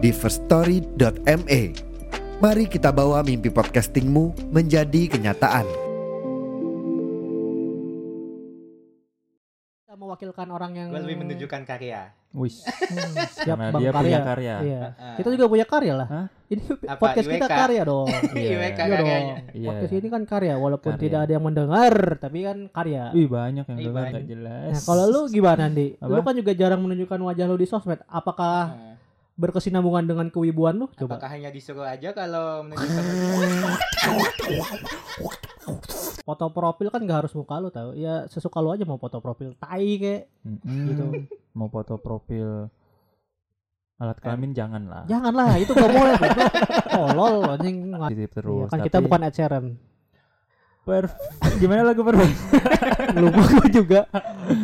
di firststory.me. Mari kita bawa mimpi podcastingmu menjadi kenyataan. Kita mewakilkan orang yang Gue lebih menunjukkan karya. Wih, siap Karena bang dia karya. punya karya. Iya. Heeh. Kita juga punya karya lah. Hah? Ini Apa, podcast kita IWK? karya dong. Iya. IWK Iya dong. Iya. Podcast ini kan karya walaupun Karya. tidak ada yang mendengar, tapi kan karya. Wih banyak yang dengar nggak jelas. Nah, kalau lu gimana, Andi? Lu kan juga jarang menunjukkan wajah lu di sosmed. Apakah Heeh. Berkesinambungan dengan kewibuan lu? Coba. Apakah hanya disuruh aja kalau menunjukkan Foto profil kan gak harus muka lu tau. Ya sesuka lu aja mau foto profil tai kayak. Mm-mm. Gitu. Mau foto profil alat kelamin jangan lah. Janganlah, itu gak boleh. Tolol anjing. Titip Iya, terus. kan tapi kita bukan Ed Sheeran. perf- Gimana lagu perfect? Lupa gue juga.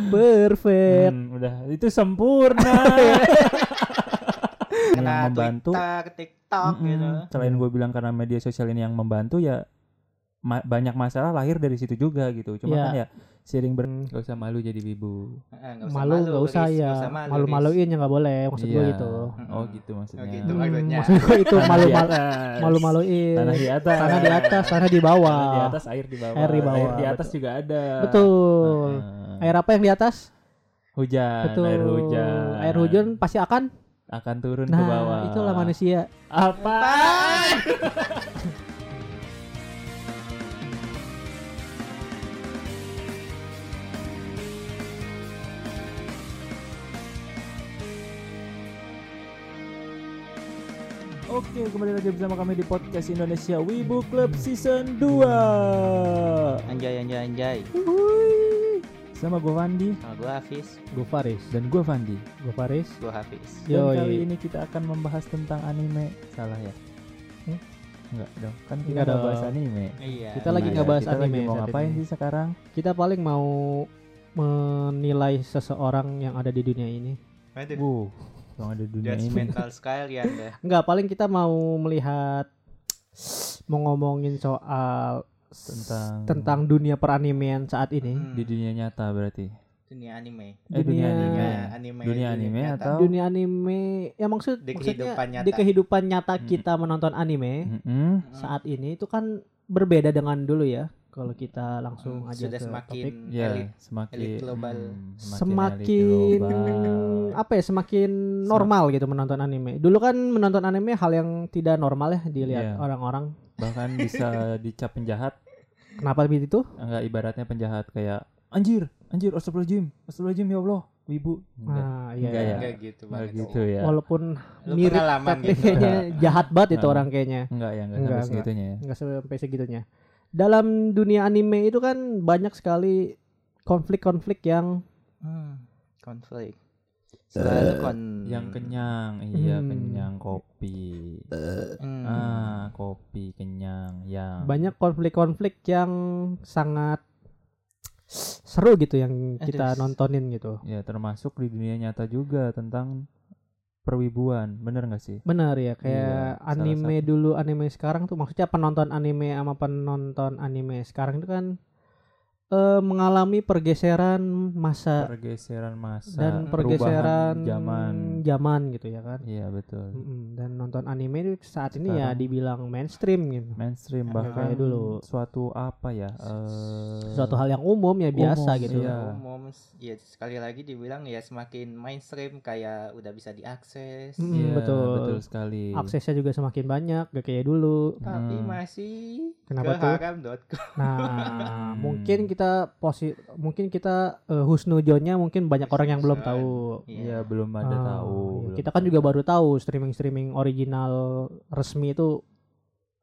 Perfect. Hmm, udah itu sempurna. Yang membantu. Twitter, TikTok Mm-mm. gitu. Selain gue bilang karena media sosial ini yang membantu ya ma- banyak masalah lahir dari situ juga gitu. Cuma Iya. kan ya sering ber Hmm. gak usah malu jadi wibu. Heeh, nggak usah malu nggak usah Riz, ya usah malu, malu-maluin ya nggak boleh maksud gue Iya. gitu Oh gitu maksudnya. Oh, gitu. Hmm, maksud gue itu malu di malu atas. malu maluin Tanah di atas. tanah di atas tanah di bawah Tanah di atas, air di bawah. Air di bawah, di atas juga ada. betul air apa yang di atas hujan, betul air hujan. air hujan pasti akan akan turun ke nah bawah. itulah manusia Apa? Oke, kembali lagi bersama kami di podcast Indonesia Wibu Club Season 2 Anjay anjay anjay. Sama gue Fandi Sama gue Hafiz, gue Faris dan gue Fandi gue Faris gue Hafiz. Dan Yo, kali iya. ini kita akan membahas tentang anime Salah ya? Hmm? Enggak dong, kan kita dong. bahas anime Iya. Kita lagi Iya, nggak bahas kita lagi anime mau saat ngapain ini. sih sekarang? kita paling mau menilai seseorang yang ada di dunia ini Waduh. Wuh, yang ada di dunia ini Judgmental sekalian deh. Enggak, paling kita mau melihat mau ngomongin soal tentang tentang dunia peranimean saat ini. Hmm. di dunia nyata berarti. dunia anime. Eh dunia Dunia- anime. Dunia anime. Dunia anime nyata. atau Dunia anime ya maksud Di maksudnya kehidupan nyata. di kehidupan nyata Mm. kita menonton anime Mm-mm. saat ini itu kan berbeda dengan dulu ya. Kalau kita langsung Hmm, aja sudah ke semakin topik Ya, elit. semakin elit global. Hmm, semakin elit global. apa ya semakin normal gitu menonton anime. Dulu kan menonton anime hal yang tidak normal ya dilihat Iya. orang-orang. Bahkan bisa dicap penjahat, Kenapa begitu? enggak ibaratnya penjahat kayak anjir, anjir, astagfirullahaladzim, astagfirullahaladzim ya Allah, wibu. Enggak. Nah, iya. Enggak ya? Enggak gitu Enggak banget. gitu ya. Walaupun Lu mirip pengalaman tapi gitu. kayaknya jahat banget itu Ah. orang kayaknya. Enggak ya, enggak Enggak, sampai enggak. segitunya ya. nggak sampai segitunya. Dalam dunia anime itu kan banyak sekali konflik-konflik yang Hmm, konflik. Selalu kon Yang kenyang, iya Hmm. kenyang kopi. Hmm. Ah, kopi kenyang yang banyak konflik-konflik yang sangat seru gitu yang kita Aduh. nontonin gitu. ya termasuk di dunia nyata juga tentang perwibuan, bener nggak sih? Benar ya, kayak Iya, anime dulu, anime sekarang tuh maksudnya penonton anime sama penonton anime sekarang itu kan eh, mengalami pergeseran masa Pergeseran masa dan pergeseran zaman. zaman gitu ya kan. Iya betul. Mm-mm, Dan nonton anime itu saat ini ya dibilang mainstream gitu. Mainstream bahkan kayak dulu. suatu apa ya? eh, Suatu hal yang umum ya biasa Umum, gitu. iya. umum ya sekali lagi dibilang ya semakin mainstream kayak udah bisa diakses Mm, Iya, betul. betul sekali. Aksesnya juga semakin banyak, gak kayak dulu. tapi Hmm. masih Kenapa ke tuh? Nah, Hmm. mungkin kita posi mungkin kita eh, husnujonnya mungkin banyak orang yang belum tahu. Iya, belum ada Ah, tahu. iya. belum Kita kan tahu. juga baru tahu streaming-streaming original resmi itu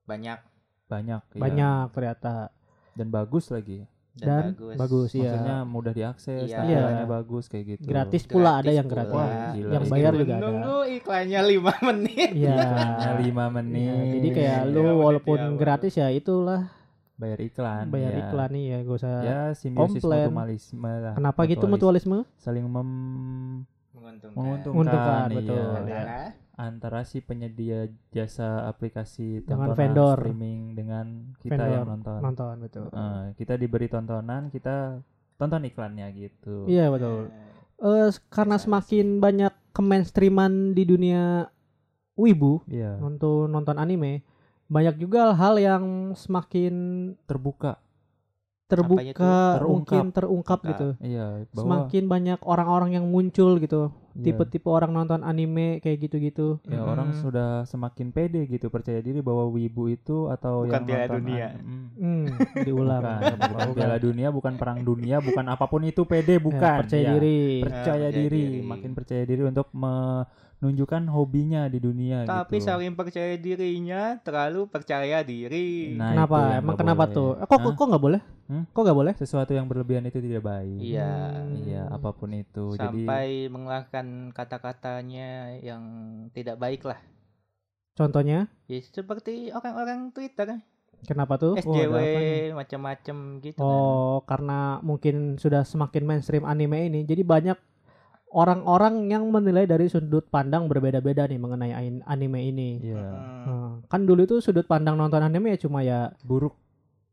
banyak banyak iya. banyak ternyata. dan bagus lagi. dan bagus, iya. Maksudnya mudah diakses, Iya. tampilannya Iya. bagus kayak gitu. Gratis pula ada Gratis yang pula. gratis. Wah, gila. yang bayar juga ada. Nunggu iklannya 5 menit. Iya. Iklannya 5 menit. Iya, jadi kayak Iya, lu walaupun gratis ya itulah bayar iklan. bayar ya. iklan nih ya gak usah. Ya, simbiosis komplain. mutualisme lah. Kenapa gitu Mutualis. mutualisme? Saling mem Menguntungkan. menguntungkan, Menguntungkan, iya. betul. Antara antara si penyedia jasa aplikasi Dengan tontonan vendor. streaming dengan kita Vendor. yang nonton. Nonton betul. Eh, kita diberi tontonan, kita tonton iklannya gitu. Iya betul. Eh karena semakin banyak kemainstreaman di dunia wibu Iya, untuk nonton anime, banyak juga hal yang semakin terbuka. terbuka, itu? mungkin terungkap Terungkap. gitu. Iya, bahwa Semakin banyak orang-orang yang muncul gitu, iya, tipe-tipe orang nonton anime kayak gitu-gitu. ya orang Mm. sudah semakin pede gitu percaya diri bahwa wibu itu atau Bukan yang Piala nonton Dunia. mm, Hmm, diulang. bukan, bukan Piala Dunia, bukan perang dunia, bukan apa pun itu pede Ya, bukan. percaya Ya, diri. Percaya percaya diri, diri. makin percaya diri untuk menunjukkan hobinya di dunia Tapi gitu. saking percaya dirinya terlalu percaya diri. Nah, kenapa? Emang kenapa boleh. tuh? Eh, kok Hah? kok nggak boleh? Hmm? Kok nggak boleh? sesuatu yang berlebihan itu tidak baik. Iya. Hmm. Iya, apa pun itu. Jadi Sampai mengeluarkan kata-katanya yang tidak baik lah. Contohnya? Ya, seperti orang-orang Twitter, Kenapa tuh? SJW nih? macam-macam gitu kan. Oh, karena mungkin sudah semakin mainstream anime ini, jadi banyak orang-orang yang menilai dari sudut pandang berbeda-beda nih mengenai anime ini. iya, Hmm, Hmm, kan dulu itu sudut pandang nonton anime ya cuma ya buruk.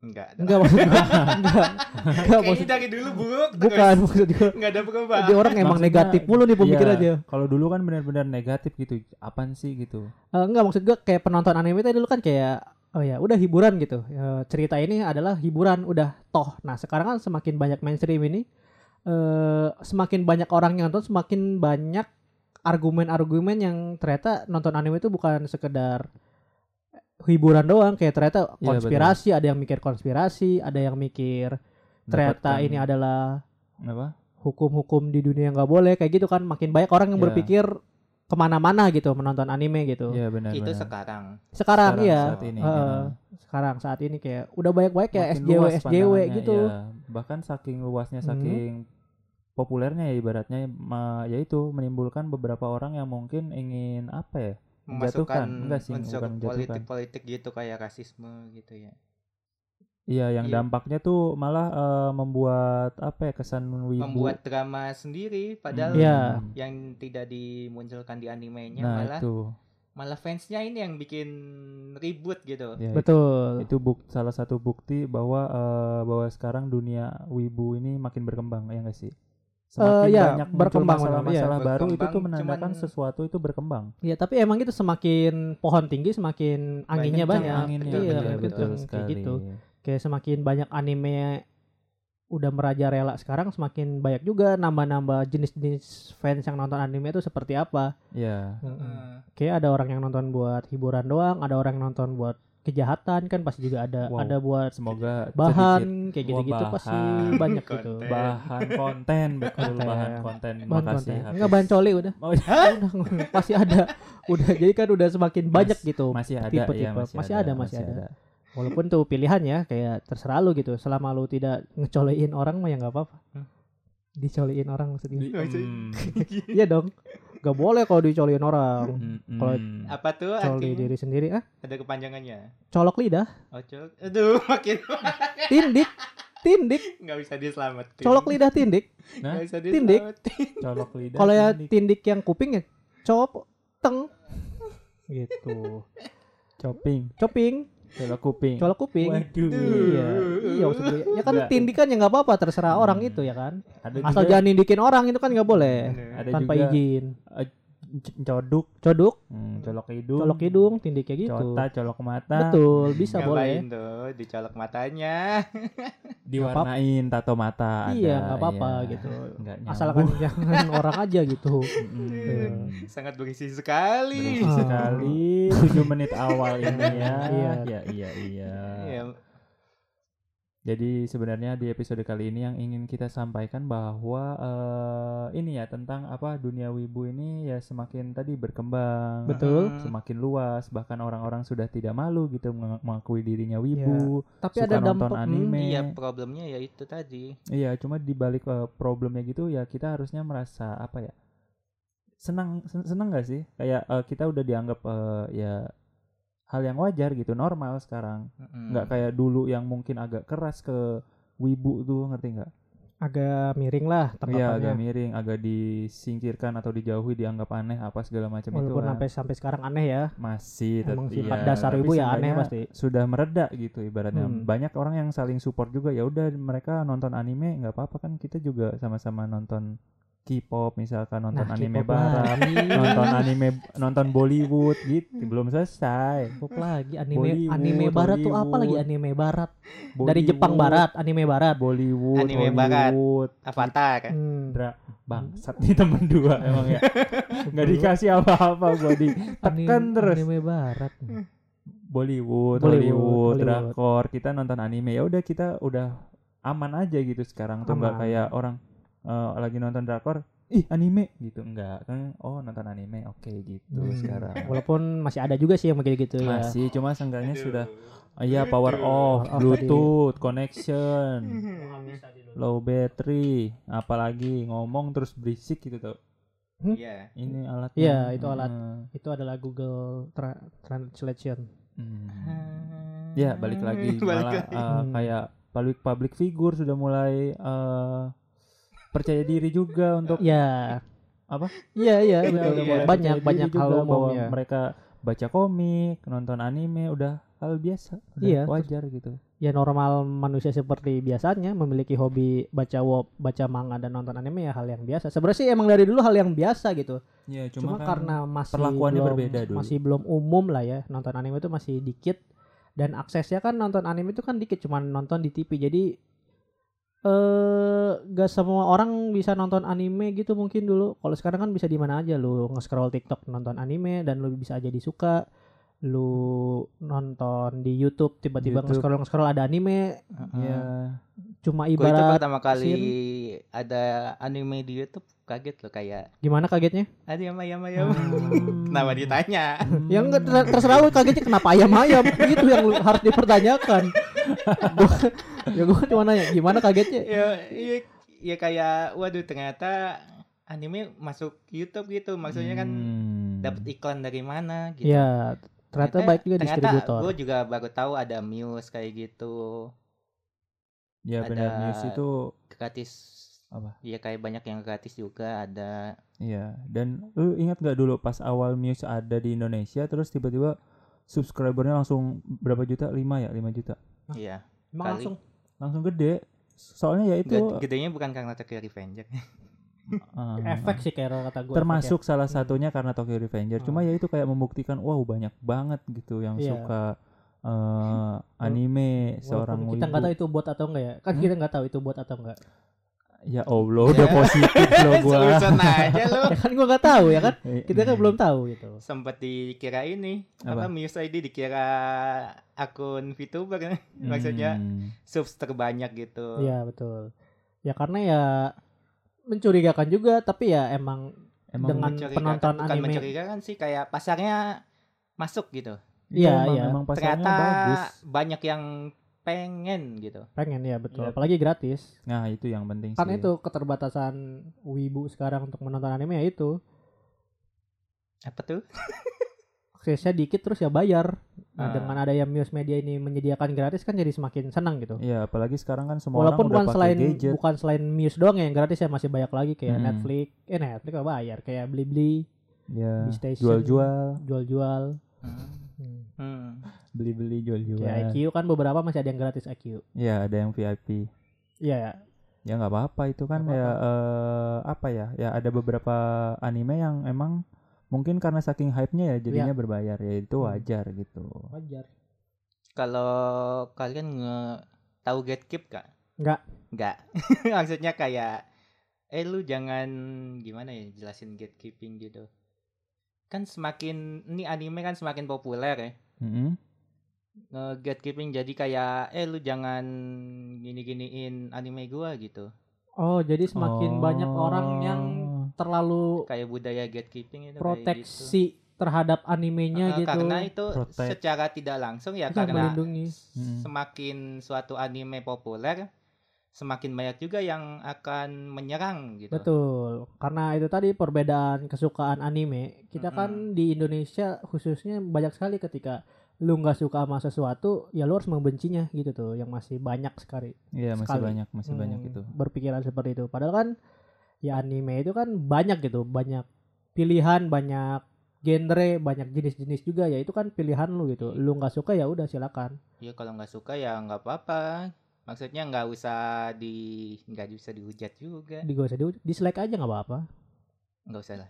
enggak. enggak maksud gua, enggak enggak maksud dari dulu buruk. bukan maksud gua Enggak ada perubahan. dia orang emang Maksudnya, negatif mulu nih pemikirannya. Iya, Kalau dulu kan benar-benar negatif gitu. Apaan sih gitu? Eh, enggak maksud gua kayak penonton anime itu dulu kan kayak oh ya udah hiburan gitu. Cerita ini adalah hiburan udah toh. Nah, sekarang kan semakin banyak mainstream ini eh semakin banyak orang yang nonton semakin banyak argumen-argumen yang ternyata nonton anime itu bukan sekedar hiburan doang kayak ternyata Iya, konspirasi, ada yang mikir konspirasi, ada yang mikir ternyata Mendapatkan- ini adalah apa? hukum-hukum di dunia yang nggak boleh kayak gitu kan makin banyak orang yang Iya. berpikir ke mana-mana gitu menonton anime gitu. Iya benar Itu benar. sekarang. Sekarang, Sekarang, iya. saat ini, Heeh. ya. Sekarang saat ini kayak udah banyak-banyak kayak SJW SJW gitu. iya. Bahkan saking luasnya Hmm. saking populernya ya ibaratnya ma, yaitu menimbulkan beberapa orang yang mungkin ingin apa ya? Memasukkan Menjatuhkan. Enggak sih, unsur bukan politik-politik gitu kayak rasisme gitu ya. Iya, yang Iya. dampaknya tuh malah eh, membuat apa ya kesan wibu. Membuat drama sendiri padahal Hmm. Iya. yang tidak dimunculkan di animenya Nah, malah itu. malah fansnya ini yang bikin ribut gitu. Ya, Betul. itu buk salah satu bukti bahwa eh, bahwa sekarang dunia wibu ini makin berkembang ya nggak sih semakin ya, banyak berkembang, masalah-masalah iya. baru itu tuh menandakan cuman- sesuatu itu berkembang Ya, tapi emang itu semakin pohon tinggi semakin anginnya Banyak banyak. anginnya Betul, iya, betul, betul, betul kayak sekali gitu. Kayak semakin banyak anime udah merajalela sekarang semakin banyak juga nambah-nambah jenis-jenis fans yang nonton anime itu seperti apa. ya Heeh. Kayak ada orang yang nonton buat hiburan doang, ada orang yang nonton buat kejahatan kan pasti juga ada Wow. ada buat semoga sedikit bahan kayak gitu-gitu pasti banyak gitu. Konten. bahan konten betul Konten. bahan konten Bahan makasih konten. Enggak bahan coli udah. Oh, iya. Udah, pasti ada. Udah jadi kan udah semakin banyak gitu. masih ada tipe-tipe. ya masih, Masih ada, masih ada. Walaupun tuh pilihan ya kayak terserah lu gitu. Selama lu tidak ngecolein orang mah ya nggak apa-apa. Dicolein orang maksudnya. Sih. Hmm, Iya dong. Gak boleh kalau dicolein orang. hmm, Kalau hmm. Apa tuh Coli artinya? diri sendiri ah. Ada kepanjangannya. Colok lidah. Oh, col- Aduh, makin Tindik. Tindik. nggak bisa diselamatin. Colok lidah tindik. Nah, Nggak bisa tindik. colok lidah Kalau ya tindik. tindik yang kuping ya cop teng. Gitu. coping Coping, colok kuping colok kuping. waduh Iya, iya maksud gue. Ya kan tindikan ya nggak apa-apa terserah Hmm. orang itu ya kan. ada Asal juga jangan nindikin orang itu kan nggak boleh ada tanpa juga izin. Coduk Coduk, hmm, colok hidung colok hidung, tindik kayak gitu. cota colok mata Betul, bisa Ngapain boleh. tuh dicolok matanya. diwarnain tato mata Iya, ada, nggak apa-apa iya. gitu. Nggak Asalkan jangan orang aja gitu. Mm-mm. Sangat berisi sekali. Berisi Ah. sekali 7 menit awal ini ya Iya. iya iya iya Iya. Jadi sebenarnya di episode kali ini yang ingin kita sampaikan bahwa eh, ini ya tentang apa dunia wibu ini ya semakin tadi berkembang, Betul. Semakin luas, bahkan orang-orang sudah tidak malu gitu meng- mengakui dirinya wibu, Tapi suka ada nonton dampak hmm, anime. Iya, problemnya ya itu tadi. Iya, cuma di balik eh, problemnya gitu ya kita harusnya merasa apa ya? Senang sen- senang gak sih? Kayak eh, kita udah dianggap eh, ya hal yang wajar gitu, normal sekarang. Nggak kayak dulu yang mungkin agak keras ke wibu tuh, ngerti nggak? agak miring lah Iya, agak miring, agak disingkirkan atau dijauhi, dianggap aneh apa segala macam itu Walaupun lah. sampai sampai sekarang aneh ya. masih Emang iya, sifat dasar tapi ibu ya aneh pasti. Sudah mereda gitu ibaratnya. Hmm. Banyak orang yang saling support juga. Ya udah mereka nonton anime nggak apa-apa kan kita juga sama-sama nonton K-pop misalkan nonton Nah, anime barat, nonton anime nonton Bollywood gitu. Belum selesai. K-pop lagi anime Bollywood, anime barat tuh apa lagi? Anime barat. Dari Jepang Bollywood, barat anime barat. Bollywood, Anime barat. Avatar. hmm. Dra bangsat nih temen dua emang ya. Nggak dikasih apa-apa gua ditekan terus. anime barat. Bollywood, Bollywood, Hollywood, Bollywood. drakor kita nonton anime. Ya udah kita udah aman aja gitu sekarang tuh. Nggak kayak orang eh, lagi nonton drakor ih anime gitu enggak kan oh nonton anime oke gitu Hmm. sekarang walaupun masih ada juga sih yang begitu gitu ya masih cuma seenggaknya sudah ah, iya power off off bluetooth connection low battery apalagi ngomong terus berisik gitu tuh Iya. ini alat Iya, itu alat. itu adalah Google Tra- Translation Hmm. Ya balik lagi Balik malah lagi. uh, Hmm. kayak public public figure sudah mulai uh, percaya diri juga untuk ya Apa? iya iya betul. udah mulai banyak banyak hal juga bahwa ya mereka baca komik, nonton anime udah hal biasa, udah Iya, wajar gitu. ya normal manusia seperti biasanya memiliki hobi baca web baca manga dan nonton anime ya hal yang biasa. Sebenarnya sih emang dari dulu hal yang biasa gitu. Ya cuma, cuma, kan karena masih perlakuannya belum, berbeda dulu. masih belum umum lah ya nonton anime itu masih dikit. Dan aksesnya kan nonton anime itu kan dikit cuma nonton di TV jadi eh gak semua orang bisa nonton anime gitu mungkin dulu. Kalau sekarang kan bisa di mana aja lu nge-scroll TikTok nonton anime dan lu bisa aja disuka. Lu nonton di YouTube tiba-tiba nge-scroll nge-scroll ada anime. Ya cuma Gue itu ibarat pertama kali ada anime di YouTube kaget loh kayak gimana kagetnya ada ayam ayam ayam. Hmm. Kenapa ditanya? yang enggak ter- terserah lu kagetnya kenapa ayam-ayam itu yang lu harus dipertanyakan gua, ya gua cuma nanya gimana kagetnya ya, iya, ya kayak waduh ternyata anime masuk YouTube gitu. Maksudnya kan Hmm. dapat iklan dari mana gitu. ya ternyata baik juga ternyata distributor gue juga baru tahu ada Muse kayak gitu ya ada- benar news itu gratis Apa? ya kayak banyak yang gratis juga ada Iya, dan lu ingat gak dulu pas awal Muse ada di Indonesia terus tiba-tiba subscribernya langsung berapa juta? 5 ya, 5 juta. iya emang kali. langsung Langsung gede. Soalnya ya itu Ged- gedenya bukan karena Tokyo Revenger ah, efek sih kayak kata gue termasuk salah Hmm. satunya karena Tokyo Revenger. Cuma ya itu kayak membuktikan wow banyak banget gitu yang Iya. suka eh, anime seorang kita nggak tahu itu bot atau enggak ya kan kita nggak tahu itu bot atau enggak Ya Allah, udah Ya. positif loh gua. Seuson aja lo ya kan gua nggak tahu ya kan Eh, kita kan belum tahu gitu sempat dikira ini Apa? apa, Muse ID dikira akun VTuber maksudnya Hmm. subs terbanyak gitu iya betul ya karena ya mencurigakan juga tapi ya emang Emang dengan penonton bukan anime. mencurigakan sih kayak pasarnya masuk gitu Iya, iya. ternyata bagus. banyak yang pengen gitu pengen ya betul Iya. apalagi gratis Nah, itu yang penting kan sih. itu keterbatasan wibu sekarang untuk menonton anime ya itu apa tuh aksesnya dikit terus ya bayar nah, Ah. dengan ada yang Muse Media ini menyediakan gratis kan jadi semakin senang gitu Iya, apalagi sekarang kan semua walaupun orang bukan udah pakai selain gadget. bukan selain Muse doang ya yang gratis ya masih banyak lagi kayak Hmm. Netflix eh Netflix nggak bayar kayak Blibli ya, Station. jual-jual, jual-jual Hmm. Hmm. Hmm. beli-beli, jual-jual. kayak IQ kan beberapa masih ada yang gratis IQ Iya, ada yang VIP. iya ya Ya nggak apa-apa itu kan Nggak ya eh, apa ya? Ya ada beberapa anime yang emang mungkin karena saking hype-nya ya jadinya berbayar ya itu Hmm. wajar gitu. wajar kalau kalian nge tahu Gatekeep kak Nggak. nggak maksudnya kayak eh lu jangan gimana ya jelasin gatekeeping gitu kan semakin ini anime kan semakin populer ya Mm-mm. nge-gatekeeping jadi kayak eh lu jangan gini-giniin anime gua gitu. Oh, jadi semakin banyak orang yang Oh. terlalu Kayak budaya gatekeeping itu kayak gitu. proteksi terhadap animenya Eh, gitu. Karena itu Protect. secara tidak langsung ya Bisa karena melindungi. Hmm. semakin suatu anime populer, semakin banyak juga yang akan menyerang gitu. Betul. Karena itu tadi perbedaan kesukaan anime. Kita kan di Indonesia khususnya banyak sekali ketika lu nggak suka sama sesuatu, ya lu harus membencinya gitu tuh. Yang masih banyak sekali. Iya masih Sekali. banyak masih banyak Hmm, itu. Berpikiran seperti itu. Padahal kan ya anime itu kan banyak gitu, banyak pilihan, banyak genre, banyak jenis-jenis juga ya itu kan pilihan lu gitu. Lu nggak suka ya udah silakan. Ya kalau nggak suka ya nggak apa-apa. Maksudnya nggak usah di nggak bisa dihujat juga. Di gak usah di dislike aja nggak apa-apa. Nggak usah lah.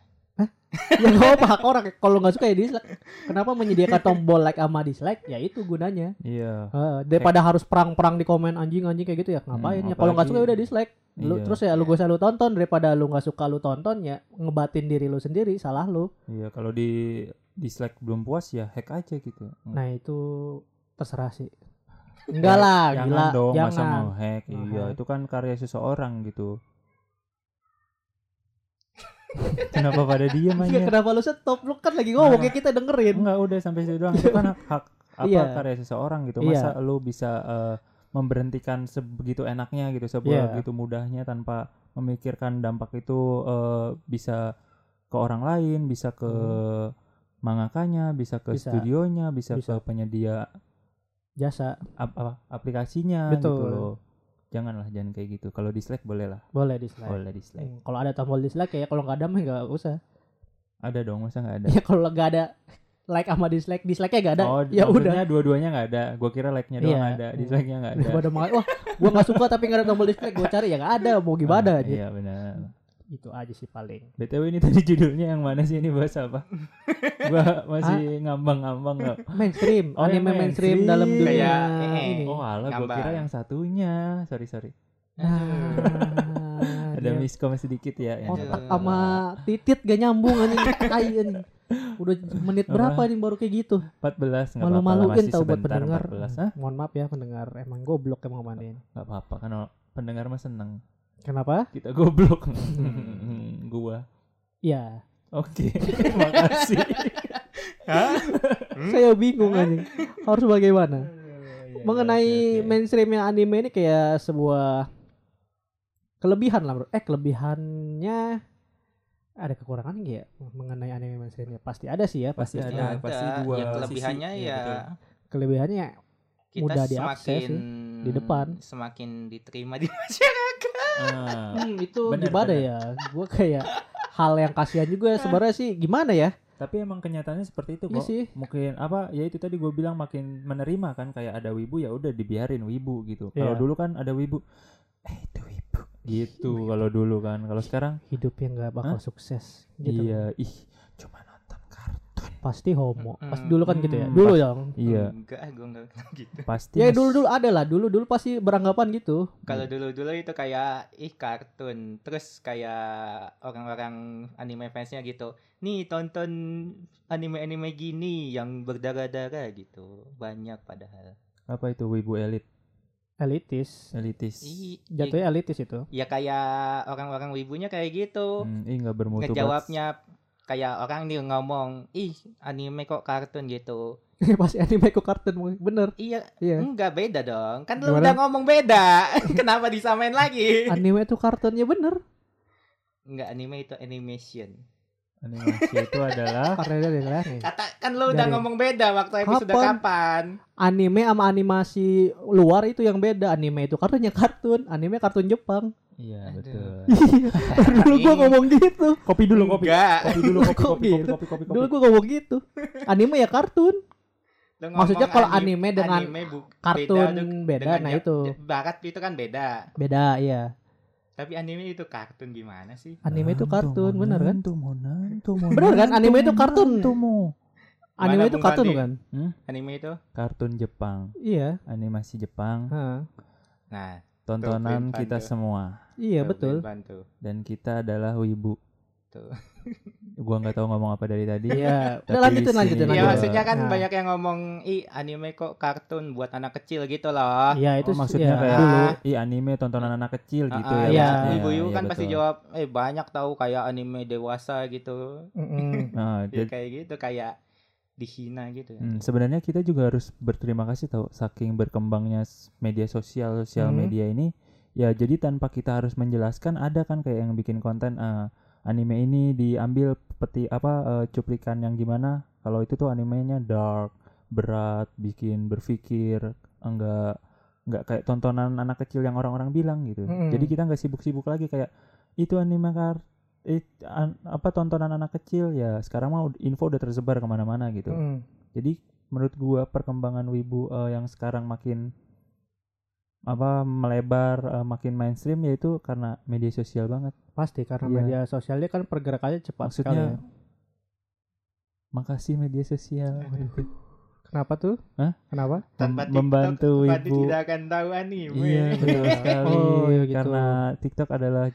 ya nggak apa hak orang kalau nggak suka ya dislike. Kenapa menyediakan tombol like sama dislike? Ya itu gunanya. Iya. Heeh, daripada harus perang-perang di komen anjing-anjing kayak gitu ya ngapain Hmm, ya kalau nggak suka ya udah dislike lu Iya. terus ya lu gak usah lu tonton daripada lu nggak suka lu tonton ya ngebatin diri lu sendiri salah lu Iya kalau di dislike belum puas ya hack aja gitu. nah itu terserah sih enggak lah jangan gila dong masa jangan mau hack. Iya itu kan karya seseorang gitu. Kenapa pada diem Enggak, aja? kenapa lu stop lu kan lagi ngomong Nah. ya kita dengerin Enggak udah sampai situ doang itu kan hak apa Iya. karya seseorang gitu. Iya. Masa lu bisa eh, memberhentikan sebegitu enaknya gitu, sebegitu Iya. mudahnya tanpa memikirkan dampak itu eh, bisa ke orang lain, bisa ke mangakanya, bisa ke Hmm. Bisa. studionya, bisa, Bisa. ke penyedia jasa ap- apa aplikasinya gitu Betul. loh. Janganlah jangan kayak gitu. Kalau dislike boleh lah. boleh dislike Boleh dislike. Hmm, kalau ada tombol dislike ya kalau nggak ada mah nggak usah Ada dong, masa nggak ada? ya kalau nggak ada like sama dislike dislike nya nggak ada Oh, ya udah dua-duanya nggak ada. Gua kira like-nya doang Iya. ada, dislike-nya nggak ada. daripada malah wah gua nggak suka tapi nggak ada tombol dislike gua cari ya nggak ada mau gimana Ah, aja Iya benar. Itu aja sih paling BTW ini tadi judulnya yang mana sih ini bahas apa? gua masih ngambang-ngambang nggak. mainstream Oh, anime mainstream, mainstream. dalam dunia Kayak, eh, ini Oh alah gua Ngambang. kira yang satunya. Sorry sorry. Ah, Ada miskom sedikit ya. yang otak Aduh. sama titit gak nyambung anjing tai anjing udah menit berapa nih baru kayak gitu 14 nggak apa-apa lah, malu-maluin masih tau buat pendengar 14 Hah? mohon maaf ya pendengar emang goblok emang kemarin Nggak apa-apa kan pendengar mah seneng. Kenapa Kita goblok. gua. ya Oke. Makasih. saya bingung anjing harus bagaimana Iya, mengenai oke, oke. mainstreamnya anime ini kayak sebuah kelebihan lah bro eh kelebihannya ada kekurangan nggak ya mengenai anime mainstreamnya pasti ada sih ya Pasti pasti, ada. ada. pasti dua ya sisi. kelebihannya Iya, ya betul. kelebihannya kita Mudah diakses semakin sih, di depan. semakin diterima di masyarakat. Ah. Hmm, itu Bener, gimana bener. ya? Gue kayak hal yang kasihan juga sebenarnya sih. Gimana ya? Tapi emang kenyataannya seperti itu Iya kok. sih. Mungkin apa ya itu tadi gue bilang makin menerima kan kayak ada wibu ya udah dibiarin wibu gitu. Kalau Iya. dulu kan ada wibu eh itu wibu gitu kalau dulu kan. Kalau sekarang Hidupnya nggak bakal sukses. Gitu. iya ih cuma nonton kartun. Pasti homo. Mm, Pasti dulu kan gitu ya. Dulu pas- dong. Iya, Enggak, gue enggak gitu. pasti Ya mas- dulu dulu ada lah. Dulu dulu pasti beranggapan gitu. Kalau dulu-dulu itu kayak ih kartun, terus kayak orang-orang anime fansnya gitu. Nih tonton anime-anime gini yang berdarah-darah gitu. Banyak padahal. apa itu wibu elit, Elitis. elitis. Ih, Jatuhnya elitis itu. ya kayak orang-orang wibunya kayak gitu. Hmm, ih nggak bermutu. Ngejawabnya kayak orang nih ngomong, "Ih, anime kok kartun gitu." pasti anime kok kartun bener. Iya, Iya. enggak beda dong. Kan lu Gimana? udah ngomong beda. Kenapa disamain lagi? Anime itu kartunnya bener. Enggak, anime itu animation. Animasi itu adalah dari. Kata kan lu udah Dari- ngomong beda waktu episode Kapan? kapan? Anime sama animasi luar itu yang beda. Anime itu kartunnya kartun. Anime kartun Jepang. iya betul. dulu gua ngomong gitu. kopi dulu kopi. Enggak. Kopi dulu kopi kopi kopi gitu? kopi kopi. Dulu kopi. gua ngomong gitu. Anime ya kartun. Maksudnya kalau ani- anime dengan anime bu- kartun tuh beda, dengan nah itu. Barat itu kan beda. Beda iya. Tapi anime itu kartun gimana sih? Anime itu kartun, bener kan? Bener kan? Anime itu kartun. Anime Mana itu kartun kan? Anime itu. Kartun Jepang, Iya. animasi Jepang. Nah, tontonan kita semua Iya betul. Dan kita adalah wibu. Tuh. gua nggak tahu ngomong apa dari tadi. Iya, Tapi udah lanjutin sini lanjutin Iya Iya. maksudnya kan Nah. banyak yang ngomong ih anime kok kartun buat anak kecil gitu loh. Iya, itu Oh, maksudnya ya, kayak dulu. Ih anime tontonan anak kecil gitu Ah, ya. iya. maksudnya. Ibu-ibu Iya, kan pasti betul. jawab eh banyak tahu kayak anime dewasa gitu. Mm-mm. Nah, Ya, jadi- kayak gitu kayak dihina gitu. Hmm, sebenarnya kita juga harus berterima kasih tahu saking berkembangnya media sosial sosial Hmm. media ini ya jadi tanpa kita harus menjelaskan ada kan kayak yang bikin konten eh, anime ini diambil peti apa eh, cuplikan yang gimana kalau itu tuh animenya dark berat bikin berpikir enggak enggak kayak tontonan anak kecil yang orang-orang bilang gitu Mm-mm. jadi kita nggak sibuk-sibuk lagi kayak itu anime kar it, an- apa tontonan anak kecil ya sekarang mah ud- info udah tersebar ke mana-mana gitu Mm-mm. jadi menurut gua perkembangan wibu eh, yang sekarang makin apa melebar eh, makin mainstream yaitu karena media sosial banget. Pasti karena Iya. media sosialnya kan pergerakannya cepat sekali. Maksudnya ya. makasih media sosial. Kenapa tuh? Hah? Kenapa? Tanpa membantu TikTok, Fadi ibu. tidak akan tahu anime. Iya betul sekali. Oh, iya gitu. Karena TikTok adalah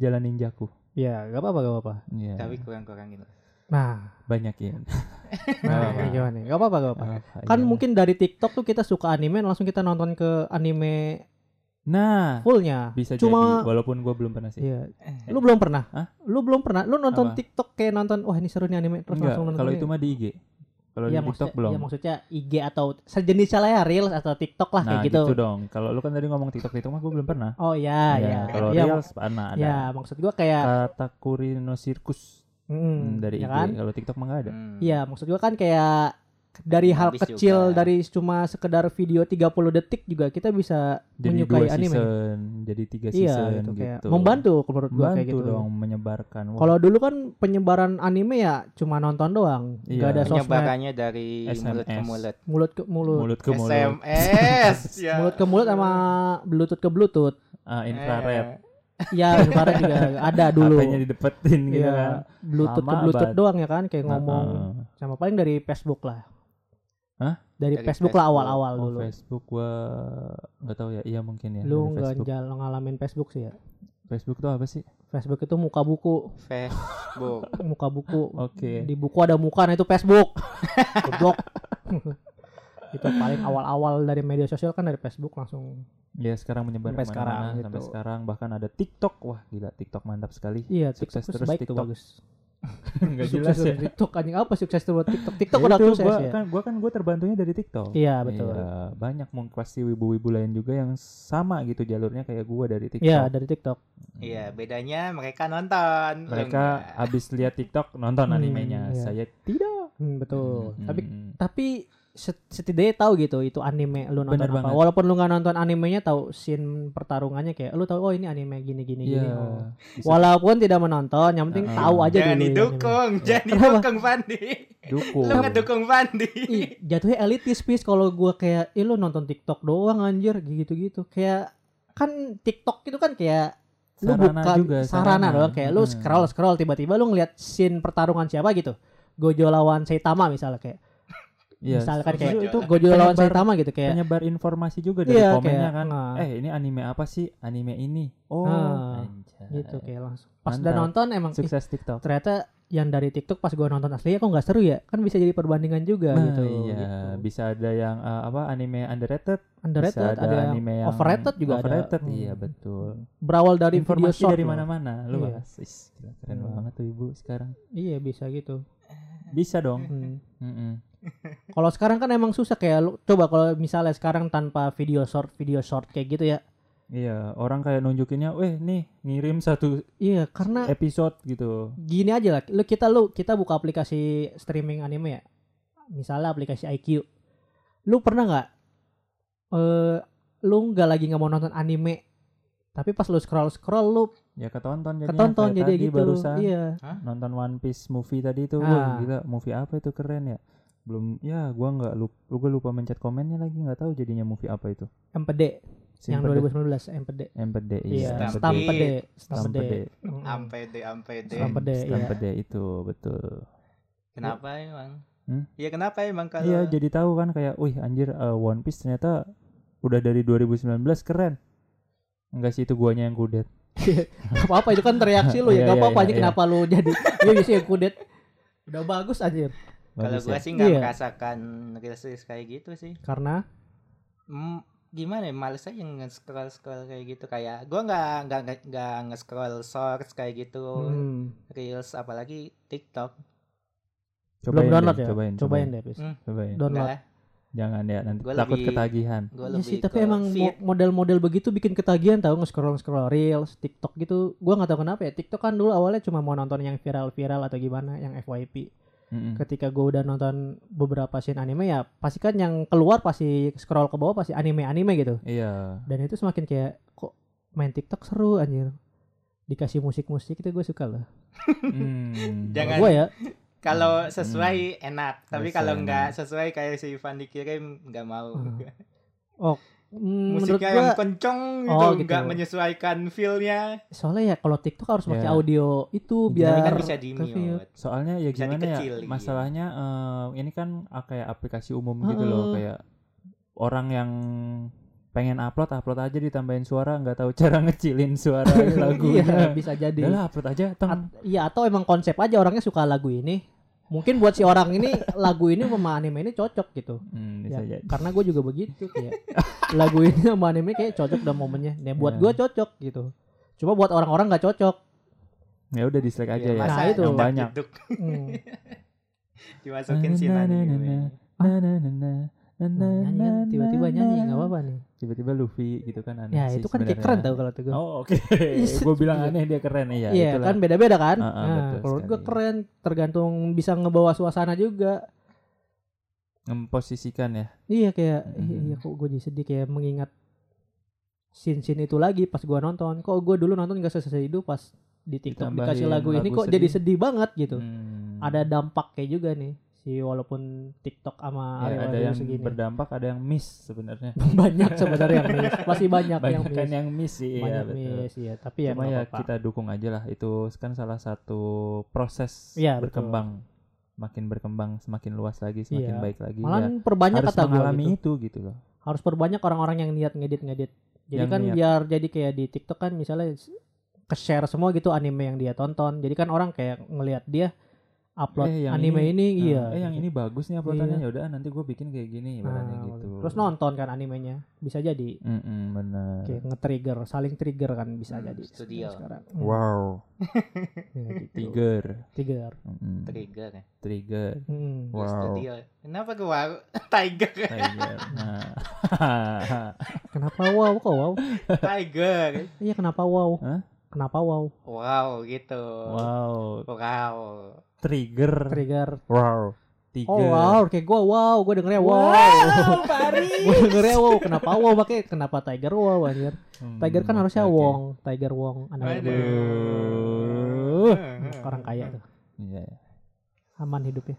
jalan ninjaku. Ya, gak apa-apa, gak apa-apa. Iya. Tapi kurang-kurang gitu. Nah, banyak ya. nah apa-apa. ini gimana nih? Gak apa-apa, gak apa. Apa, Kan iya. mungkin dari TikTok tuh kita suka anime, langsung kita nonton ke anime Nah, fullnya. bisa Cuma, jadi walaupun gua belum pernah sih. iya. Lu belum pernah? Hah? Lu belum pernah? Lu nonton Apa? TikTok kayak nonton, wah ini seru nih anime, terus Enggak, langsung nonton. kalau itu mah di IG. Kalau Iya di TikTok belum. iya maksudnya IG atau sejenisnya lah ya Reels atau TikTok lah nah, kayak gitu. dong. Kalau lu kan tadi ngomong TikTok TikTok mah gua belum pernah. Oh iya Iya, iya. Kalau Iya, Reels pernah ada. Ya, maksud gua kayak Katakuri no Circus hmm, dari ya IG. kan? Kalau TikTok mah nggak ada. Hmm. Iya, maksud gua kan kayak dari hal Habis kecil juga. dari cuma sekedar video 30 detik juga kita bisa Jadi menyukai dua anime. season, jadi tiga Iya, season gitu, gitu. kayak membantu menurut gua kayak gitu. dong menyebarkan. Kalau dulu kan penyebaran anime ya cuma nonton doang, nggak Iya. ada sosmed, Penyebarannya dari mulut ke SMS. mulut. mulut ke mulut, mulut ke mulut, SMS. ya. mulut ke mulut sama bluetooth ke bluetooth. ah, infrared. Ya, infrared juga ada dulu. HP-nya didepetin gitu Iya, kan. bluetooth ke bluetooth banget. doang ya kan kayak ngomong Heeh. sama paling dari Facebook lah. Hah? Dari, Dari Facebook, lah Facebook. awal-awal Oh, dulu. Facebook gua nggak tahu ya. Iya mungkin ya. Lu nggak ngalamin Facebook sih ya. Facebook tuh apa sih? Facebook itu muka buku, Facebook. muka buku. Oke. Di buku ada muka, nah itu Facebook. Goblok. Itu paling awal-awal dari media sosial kan dari Facebook langsung. Ya sekarang menyebar Sampai sekarang sampai gitu. sekarang bahkan ada TikTok. Wah gila TikTok mantap sekali. Iya, Sukses TikTok terus baik tuh TikTok. bagus. Nggak Sukses jelas ya. tuh TikTok anjing apa sukses tuh buat TikTok? TikTok Ya udah sukses gua ya. kan gua kan gua terbantunya dari TikTok. Iya, betul. Iya, banyak mungkin pasti wibu-wibu lain juga yang sama gitu jalurnya kayak gua dari TikTok. Iya, dari TikTok. Iya, bedanya mereka nonton. Mereka enggak. habis lihat TikTok nonton Hmm, animenya. iya. Saya tidak. Hmm, betul. Hmm, Tapi hmm. tapi setidaknya tahu gitu itu anime lu nonton Bener apa. banget. Walaupun lu nggak nonton animenya tahu scene pertarungannya kayak lu tahu oh ini anime gini gini Iya. gini. Oh. bisa Walaupun tidak menonton, yang penting Heeh. tahu aja Jangan dulu. ini didukung, anime. jangan Kenapa? didukung Fandi. dukung. Lu ngedukung Fandi. Ih, jatuhnya elitis pis kalau gua kayak ih lu nonton TikTok doang anjir gitu-gitu. Kayak kan TikTok itu kan kayak lu Sarana buka juga, sarana, sarana. doang kayak lu scroll scroll tiba-tiba lu ngeliat scene pertarungan siapa gitu. Gojo lawan Saitama misalnya kayak Iya, misalkan kayak itu Gojo lawan Saitama gitu kayak penyebar informasi juga dari Iya, komennya kayak, kan. nah. Eh, ini anime apa sih? Anime ini. Oh, Nah, anjay. gitu kayak langsung. Pas udah nonton emang Sukses TikTok. ternyata yang dari TikTok pas gua nonton aslinya kok nggak seru ya? Kan bisa jadi perbandingan juga Nah, gitu. iya, gitu. bisa ada yang eh, apa anime underrated, Underrated, bisa ada, ada, anime yang overrated juga ada. overrated, Hmm. Iya, betul. Berawal dari video Informasi short dari mana-mana, lu Iya. bahas. Is, keren Hmm. banget tuh Ibu sekarang. Iya bisa gitu. Bisa dong. Hmm. Kalau sekarang kan emang susah kayak lu coba kalau misalnya sekarang tanpa video short video short kayak gitu ya. Iya, orang kayak nunjukinnya, "Weh, nih ngirim satu Iya karena episode gitu." gini aja lah. Lu kita lu kita buka aplikasi streaming anime ya. Misalnya aplikasi IQ. Lu pernah nggak eh lu nggak lagi nggak mau nonton anime tapi pas lu scroll scroll lu Ya ketonton jadinya ketonton kayak jadi tadi gitu. barusan Iya. nonton One Piece movie tadi itu. Ah. Wah, gila, movie apa itu keren ya? Belum ya gua nggak lupa gua lupa mencet komennya lagi nggak tahu jadinya movie apa itu. MPD yang Simpede. 2019 MPD. MPD Iya, iya. Stampede. Stampede. Mm. Ampede, ampede. Stampede, iya. Itu betul. Kenapa emang? Hmm? Iya kenapa emang kalau Iya, jadi tahu kan kayak, wih anjir uh, One Piece ternyata udah dari 2019 keren. Enggak sih itu guanya yang kudet. Gak apa-apa itu kan reaksi lu ya. Iya, Gak iya, apa-apa iya, aja iya. kenapa lu jadi Iya biasanya kudet. Udah bagus anjir. Kalau gua ya. sih nggak Iya. merasakan reels reels kayak gitu sih. Karena Hmm, gimana ya males aja nge-scroll scroll kayak gitu kayak gua nggak nggak nggak nggak nge-scroll shorts kayak gitu hmm, reels apalagi TikTok belum Cobain download deh, ya. Cobain, Cobain deh, Pis. Hmm. Cobain. Download. Enggak, Jangan ya nanti Gua takut lebih- ketagihan. gue Iya lebih sih, tapi emang model-model begitu bikin ketagihan tau nge-scroll scroll reels, TikTok gitu. Gua nggak tahu kenapa ya. TikTok kan dulu awalnya cuma mau nonton yang viral-viral atau gimana, yang FYP. Mm-mm. Ketika gue udah nonton beberapa scene anime ya, pasti kan yang keluar pasti scroll ke bawah pasti anime-anime gitu. Iya. Dan itu semakin kayak kok main TikTok seru anjir. Dikasih musik-musik itu gue suka loh. Hmm. Jangan- Gue ya, kalau sesuai enak tapi kalau nggak sesuai kayak si Ivan dikirim nggak mau Hmm. mm, musiknya gue yang kenceng gitu Oh, gitu. nggak menyesuaikan feelnya soalnya ya kalau TikTok harus pakai Ya. audio itu biar kan bisa di mute Soalnya ya Bisa gimana ya? dikecilin. Masalahnya eh, ini kan ah, kayak aplikasi umum gitu loh, kayak orang yang pengen upload upload aja ditambahin suara nggak tahu cara ngecilin suara lagunya. Iya, bisa jadi. Udah lah upload aja. Teng. At- iya atau emang konsep aja orangnya suka lagu ini. Mungkin buat si orang ini lagu ini sama anime ini cocok gitu. Hmm, Ya, bisa jadi. karena gue juga begitu kayak lagu ini sama anime kayak cocok dan momennya. Nah, buat Ya. gue cocok gitu. Cuma buat orang-orang nggak cocok. Ya udah dislike aja Ya, ya. masa Nah, itu. Yang banyak. Hmm. dimasukin si Na, na, na, na, anime Na, na, na, na, na, na, Nah, nyanyi kan, tiba-tiba nyanyi nggak apa-apa nih. Tiba-tiba Luffy gitu kan aneh Ya sih itu kan kayak keren tau kalau tuh gue. Oh oke, gue bilang aneh dia keren iya. Iya itulah. kan beda-beda kan. Ah, ah, nah, kalau gue keren tergantung bisa ngebawa suasana juga. Memposisikan ya. Iya kayak Mhm. iya, iya kok gue jadi sedih kayak mengingat scene-scene itu lagi pas gua nonton. Kok gue dulu nonton gak selesai itu pas di TikTok Ditambahin dikasih lagu ini lagu kok jadi sedih. banget gitu. Hmm. Ada dampaknya juga nih si walaupun TikTok sama Ya, Ariel ada yang segini. berdampak, ada yang miss sebenarnya. banyak sebenarnya yang miss. Masih banyak, yang Banyak kan miss. yang miss sih, iya banyak betul. miss ya, tapi ya Cuma nggak ya apa-apa. kita dukung aja lah itu kan salah satu proses Iya, betul. berkembang. Makin berkembang semakin luas lagi, semakin Iya. baik lagi. Malah ya, perbanyak harus kata gue mengalami gitu. itu gitu loh. Harus perbanyak orang-orang yang niat ngedit-ngedit. Jadi Yang kan niat. biar jadi kayak di TikTok kan misalnya ke-share semua gitu anime yang dia tonton. Jadi kan orang kayak ngelihat dia upload Eh, yang anime ini, Nah, iya. Eh yang ini bagus nih uploadannya Iya. ya udah nanti gue bikin kayak gini Nah, ibaratnya gitu. Terus nonton kan animenya. Bisa jadi Mm-mm, bener. kayak nge-trigger, saling trigger kan bisa Hmm, jadi. studio. sekarang. Hmm, Wow, ya gitu. trigger. Trigger. Mm-mm, trigger ya Trigger. Hmm. Wow. studio kenapa gua tiger Tiger. Nah. Kenapa wow kok wow? tiger Iya kenapa wow? Hah? Kenapa wow? wow gitu wow, wow trigger. Trigger. Wow. Tiger. Oh wow, kayak gua wow, gua dengernya wow. gua dengernya wow, kenapa wow? Makanya kenapa Tiger wow anjir. Hmm, Tiger kan harusnya oke. Wong, Tiger Wong, anak Aduh. orang kaya tuh. Iya. Aman hidupnya.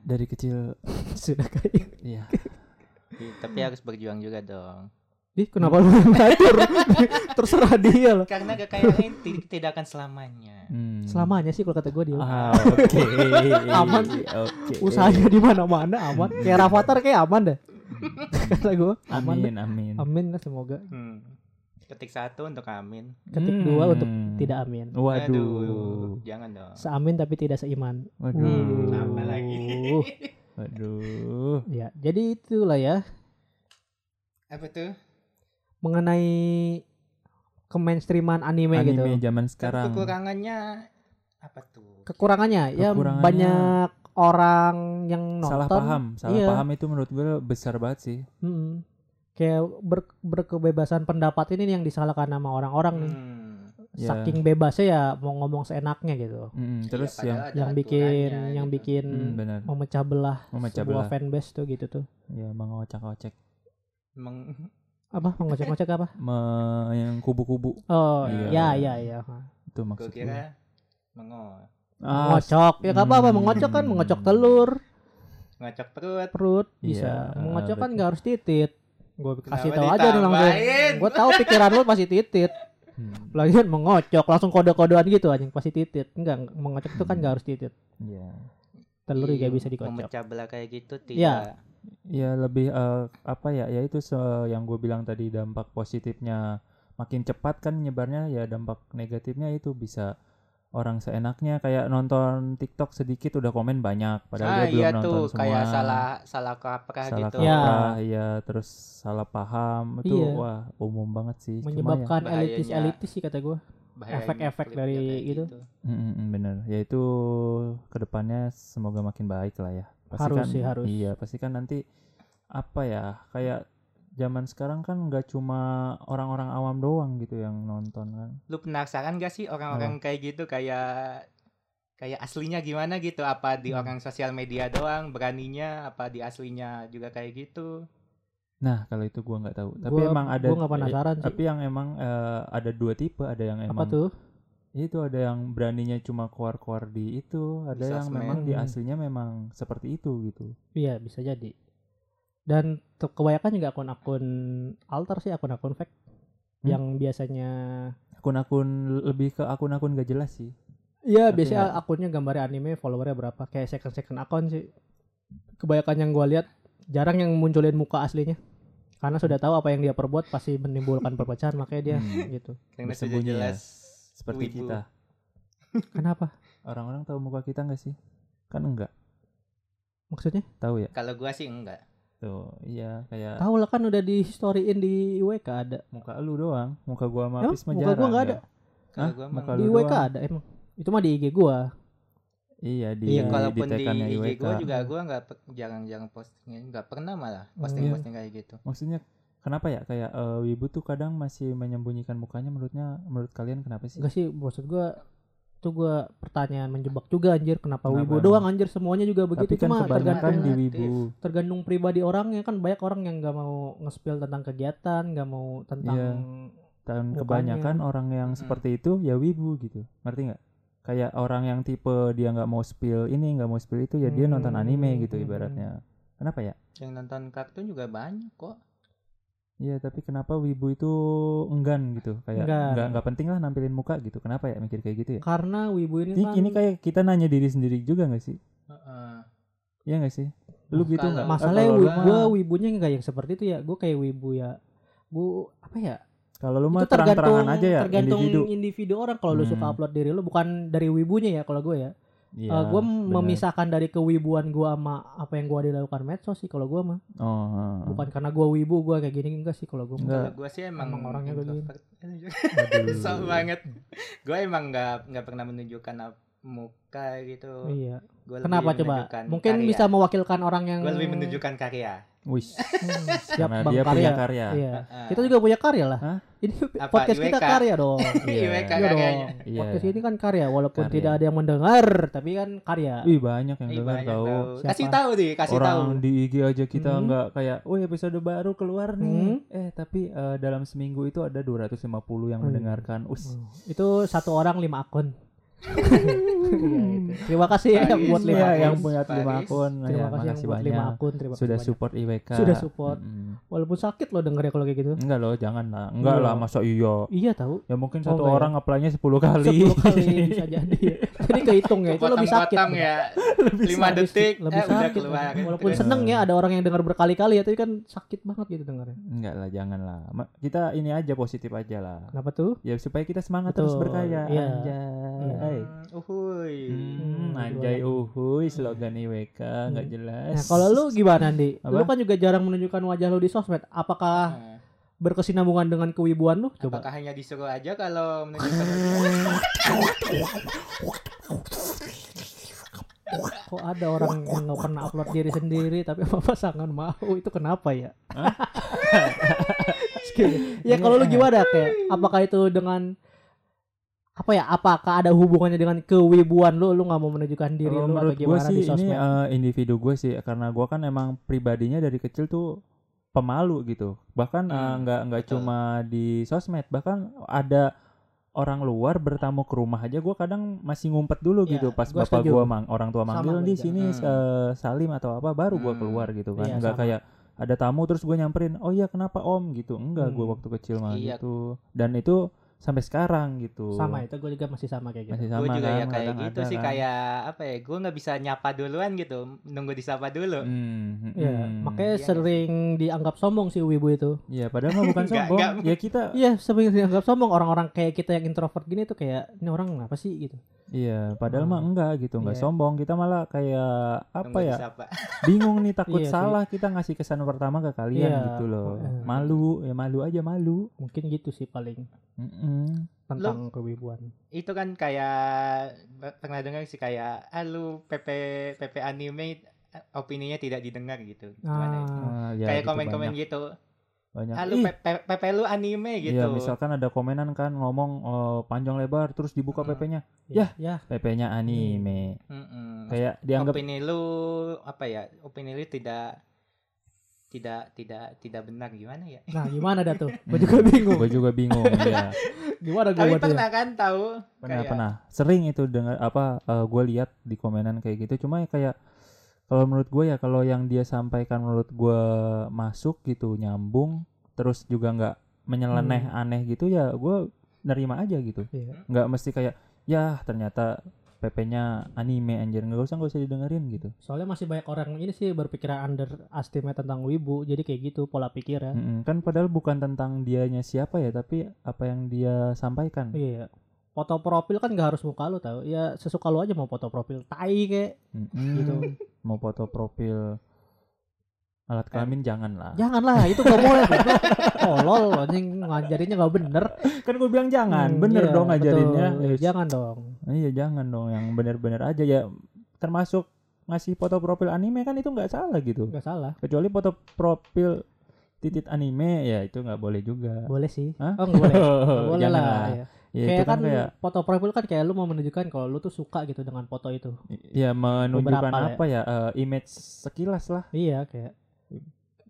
Dari kecil Sudah kaya. iya. Tapi harus berjuang juga dong Ih, kenapa lu yang ngatur? Terserah dia loh. karena kekayaan tidak akan selamanya Hmm. Selamanya sih kalau kata gua dia. Ah, oke. Aman. Oke. Usahanya di mana-mana aman. Kayak Rafathar kayak aman deh. kata gua aman deh. Amin, amin. Amin lah semoga. hmm. ketik satu untuk amin Ketik Hmm. dua untuk tidak amin. Waduh. Aduh, jangan dong Seamin tapi tidak seiman. Waduh. Hmm. apa lagi Uh, Waduh. ya, jadi itulah ya apa tuh mengenai kemainstreaman anime, gitu. Anime zaman sekarang. kekurangannya apa tuh Kekurangannya ya Kekurangannya- banyak orang yang nonton Salah paham, salah Iya. paham itu menurut gue besar banget sih. Mm-mm. Kayak ber- berkebebasan pendapat ini yang disalahkan sama orang-orang nih. Hmm. Ya. Saking bebasnya ya mau ngomong seenaknya gitu. Mm, terus Iya, yang yang bikin aturannya yang gitu. bikin mm, benar, memecah belah memecah sebuah belah. fanbase tuh gitu tuh. Ya mengocak-ocek, Meng- Apa mengocek-ngocek apa? Me- yang kubu-kubu Oh, Iya. ya ya ya. itu Gua maksud gue. kira mengo Ah, Mengocok. Ya gak apa-apa Hmm. mengocok kan mengocok telur, ngocok perut perut bisa. Iya, mengocok kan betul. gak harus titit. Gue kasih Kenapa tahu aja nih langsung. Gue tahu pikiran lu pasti titit. hmm, Lagian mengocok langsung kode-kodean gitu anjing pasti titit. Enggak, mengocok itu kan gak harus titit. Iya. Telur juga Iya, bisa dikocok. memecah belah kayak gitu Iya. tidak Ya lebih eh, apa ya? Ya itu se- yang gue bilang tadi dampak positifnya makin cepat kan nyebarnya ya dampak negatifnya itu bisa orang seenaknya kayak nonton TikTok sedikit udah komen banyak padahal ah dia belum iya nonton tuh semua kayak salah salah kaprah salah gitu Ya. kaprah, iya terus salah paham itu Iya. wah umum banget sih ya- menyebabkan bahayanya- elitis elitis sih kata gue Efek-efek dari gitu. Mm, mm, mm, bener ya itu ke depannya semoga makin baik lah ya pasti Harus kan sih, harus. iya pasti kan nanti apa ya kayak zaman sekarang kan nggak cuma orang-orang awam doang gitu yang nonton kan. Lu penasaran gak sih orang-orang kayak gitu kayak kayak aslinya gimana gitu? Apa di Hmm. orang sosial media doang beraninya? Apa di aslinya juga kayak gitu? Nah kalau itu gua nggak tahu. Tapi Gua- emang ada gua nggak penasaran eh, sih. tapi yang emang eh, ada dua tipe ada yang apa emang tuh itu ada yang beraninya cuma keluar-keluar di itu ada yang sosmed. memang di Hmm. aslinya memang seperti itu gitu iya bisa jadi dan kebanyakan juga akun-akun alter sih akun-akun fake Hmm. yang biasanya akun-akun lebih ke akun-akun gak jelas sih Iya biasanya akunnya gambarnya anime followernya berapa kayak second second akun sih kebanyakan yang gua lihat jarang yang munculin muka aslinya karena sudah tahu apa yang dia perbuat pasti menimbulkan perpecahan makanya dia Hmm. gitu karena sudah ya. jelas seperti wibu. kita. Kenapa? Orang-orang tahu muka kita nggak sih? Kan enggak. Maksudnya? Tahu ya? Kalau gua sih enggak. Tuh iya kayak tahu lah kan udah di storyin di WK ada. Muka lu doang. Muka gua sama Apis mah muka gua jarang nggak ya. ada? kalau gua Muka di WK doang. ada emang. Itu mah di IG gua. Iya di Iya, ya kalaupun di tekannya IG IWK. gua juga gua nggak pe- jarang-jarang posting nggak pernah malah Hmm. posting-posting kayak gitu. Maksudnya kenapa ya? Kayak eh, wibu tuh kadang masih menyembunyikan mukanya menurutnya menurut kalian kenapa sih? Enggak sih maksud gua itu gua pertanyaan menjebak juga anjir. Kenapa Kenapa wibu emang? doang anjir? Semuanya juga begitu. Tapi kan cuma tergantung di wibu. tergantung pribadi orangnya. Kan banyak orang yang nggak mau nge-spill tentang kegiatan nggak mau tentang Iya. dan Mukanya. kebanyakan orang yang Mm-mm. seperti itu ya wibu gitu. Ngerti nggak? Kayak orang yang tipe dia nggak mau spill ini nggak mau spill itu ya dia nonton anime gitu Hmm. ibaratnya. Kenapa ya? Yang nonton kartun juga banyak kok Iya tapi kenapa wibu itu enggan gitu? Kayak Enggan. nggak nggak penting lah nampilin muka gitu. Kenapa ya mikir kayak gitu ya? Karena wibu ini ini, kan ini kayak kita nanya diri sendiri juga nggak sih? Heeh. Iya nggak sih? Lu Nah, gitu kalau- nggak? Masalahnya kalau wi- lu mah- gua wibunya nggak yang seperti itu ya. Gue kayak wibu ya. Bu apa ya? Kalau lu mah tergantung terang-terangan aja ya tergantung individu. individu, orang. Kalau lu suka Hmm. upload diri lu bukan dari wibunya ya kalau gue ya Iya, gue benar. memisahkan dari kewibuan gue sama apa yang gue dilakukan medsos sih kalau gue mah oh heeh. bukan karena gue wibu gue kayak gini enggak sih kalau gue Enggak. kalau gua sih emang, Emang orangnya introvert. Aduh. Sok banget gua emang nggak nggak pernah menunjukkan muka gitu iya Gua kenapa coba mungkin karya. bisa mewakilkan orang yang gua lebih menunjukkan karya Wish, Hmm, siap karena bang dia karya punya karya iya Heeh. kita juga punya karya lah Hah? ini Apa, podcast kita IWK? karya dong Iya. IWK Iya dong. Iya. Podcast ini kan karya walaupun Karya. tidak ada yang mendengar tapi kan karya. Wih banyak yang Ih, dengar banyak tahu. tahu. Kasih tahu deh kasih Orang tahu di IG aja kita Hmm. nggak kayak, "Oh, episode baru keluar nih." Hmm. Eh, tapi eh, dalam seminggu itu ada 250 yang iya. mendengarkan. Us. Hmm. Itu satu orang lima akun. Iya, itu. Terima kasih ya yang buat lima Iya, Paris, yang akun. punya lima akun. Terima ya, kasih yang buat banyak. lima akun. Terima kasih Sudah banyak. support IWK. Sudah support. Walaupun sakit loh denger ya kalau kayak gitu. Enggak loh, jangan lah. Enggak Iya. lah, masa iya. Iya tahu. Ya mungkin Oh, satu ya? orang apply-nya 10 kali. 10 kali bisa jadi. Jadi kehitung ya itu lebih sakit. Potong-potong ya Lebih detik lebih eh, udah sakit. keluar Walaupun Terus- seneng ya ada orang yang dengar berkali-kali ya tapi kan sakit banget gitu dengarnya. Enggak lah, jangan lah. Kita ini aja positif aja lah. Kenapa tuh? Ya supaya kita semangat terus Betul, berkarya. iya. Anjay. Hmm, uhuy Hmm, Hmm, anjay uhuy slogan IWK nggak Hmm. jelas. Nah, kalau lu gimana, Andi? Apa? Lu kan juga jarang menunjukkan wajah lu di sosmed. Apakah Nah, berkesinambungan dengan kewibuan lu? Coba. apakah hanya disuruh aja kalau menunjukkan Kok ada orang yang nggak pernah upload diri sendiri tapi apa pasangan mau itu kenapa ya? ya kalau lu gimana kayak apakah itu dengan apa ya? Apakah ada hubungannya dengan kewibuan lu? Lu nggak mau menunjukkan diri Kalau lu atau gimana sih di ini sosmed? eh, individu gue sih karena gue kan emang pribadinya dari kecil tuh pemalu gitu bahkan eh, Hmm, nggak nggak betul. cuma di sosmed bahkan ada orang luar bertamu ke rumah aja gue kadang masih ngumpet dulu Iya, gitu pas gua bapak gue mang orang tua manggil di sini Hmm. eh, Salim atau apa baru gue Hmm. keluar gitu kan nggak sama. kayak ada tamu terus gue nyamperin oh iya kenapa om gitu enggak gue Hmm. waktu kecil mah Iya. gitu dan itu sampai sekarang gitu. Sama itu gue juga masih sama kayak gitu. Masih gue sama juga kan, ya kayak kadang gitu ada sih kan. kayak apa ya gue nggak bisa nyapa duluan gitu nunggu disapa dulu Hmm, hmm, Iya, hmm. makanya Iya, sering dianggap sombong sih wibu itu. Iya, padahal mah bukan sombong. nggak. Ya kita Iya, sering dianggap sombong orang-orang kayak kita yang introvert gini tuh kayak ini orang apa sih gitu. Iya, padahal mah Hmm. enggak gitu, enggak Iya. sombong. Kita malah kayak apa nunggu ya? disapa Bingung nih takut Iya sih. salah kita ngasih kesan pertama ke kalian Iya. gitu loh. Eh. Malu, ya malu aja malu. Mungkin gitu sih paling Mm-mm. tentang kewibuan. itu kan kayak pernah dengar sih kayak ah lu PP PP anime opininya tidak didengar gitu? Ah, Ah, ya, kayak gitu komen-komen banyak, gitu banyak. ah lu PP, PP lu anime gitu Iya, misalkan ada komenan kan ngomong oh, panjang lebar terus dibuka Hmm. PP-nya. ya, ya. PP-nya anime. Mm-mm. Kayak dianggap opini lu apa ya opini lu tidak tidak tidak tidak benar gimana ya Nah, gimana dah tuh? Gue juga bingung. gue juga bingung ya. Gimana gue tapi pernah kan tahu Pernah kayak pernah. Sering itu dengar apa gue lihat di komenan kayak gitu. Cuma ya kayak kalau menurut gue ya kalau yang dia sampaikan menurut gue masuk gitu nyambung terus juga nggak menyeleneh Hmm. aneh gitu ya gue nerima aja gitu. Iya. Nggak mesti kayak ya ternyata PP-nya anime anjir nggak usah nggak usah didengerin gitu. Soalnya masih banyak orang ini sih berpikiran underestimate tentang wibu. Jadi kayak gitu pola pikirnya. Mm-mm. Kan padahal bukan tentang dianya siapa ya, tapi apa yang dia sampaikan. Iya. Foto profil kan gak harus muka lu tau. Ya sesuka lu aja mau foto profil tai kayak Mm-mm. gitu. Mau foto profil alat kelamin jangan lah. Janganlah, itu gak boleh. Tolol anjing ngajarinnya gak bener. Kan gue bilang jangan, Hmm, bener iya, dong ngajarinnya. betul. Jangan dong. Iya jangan dong, yang bener-bener aja ya. Termasuk ngasih foto profil anime kan itu nggak salah gitu. Gak salah. Kecuali foto profil titit anime ya itu nggak boleh juga. Boleh sih. Hah? Oh, enggak boleh. Nggak boleh Jangan lah. lah. iya. Ya kayak kan, kan kayak foto profil kan kayak lu mau menunjukkan kalau lu tuh suka gitu dengan foto itu. ya menunjukkan Beberapa lah ya. apa ya, eh, image sekilas lah. Iya kayak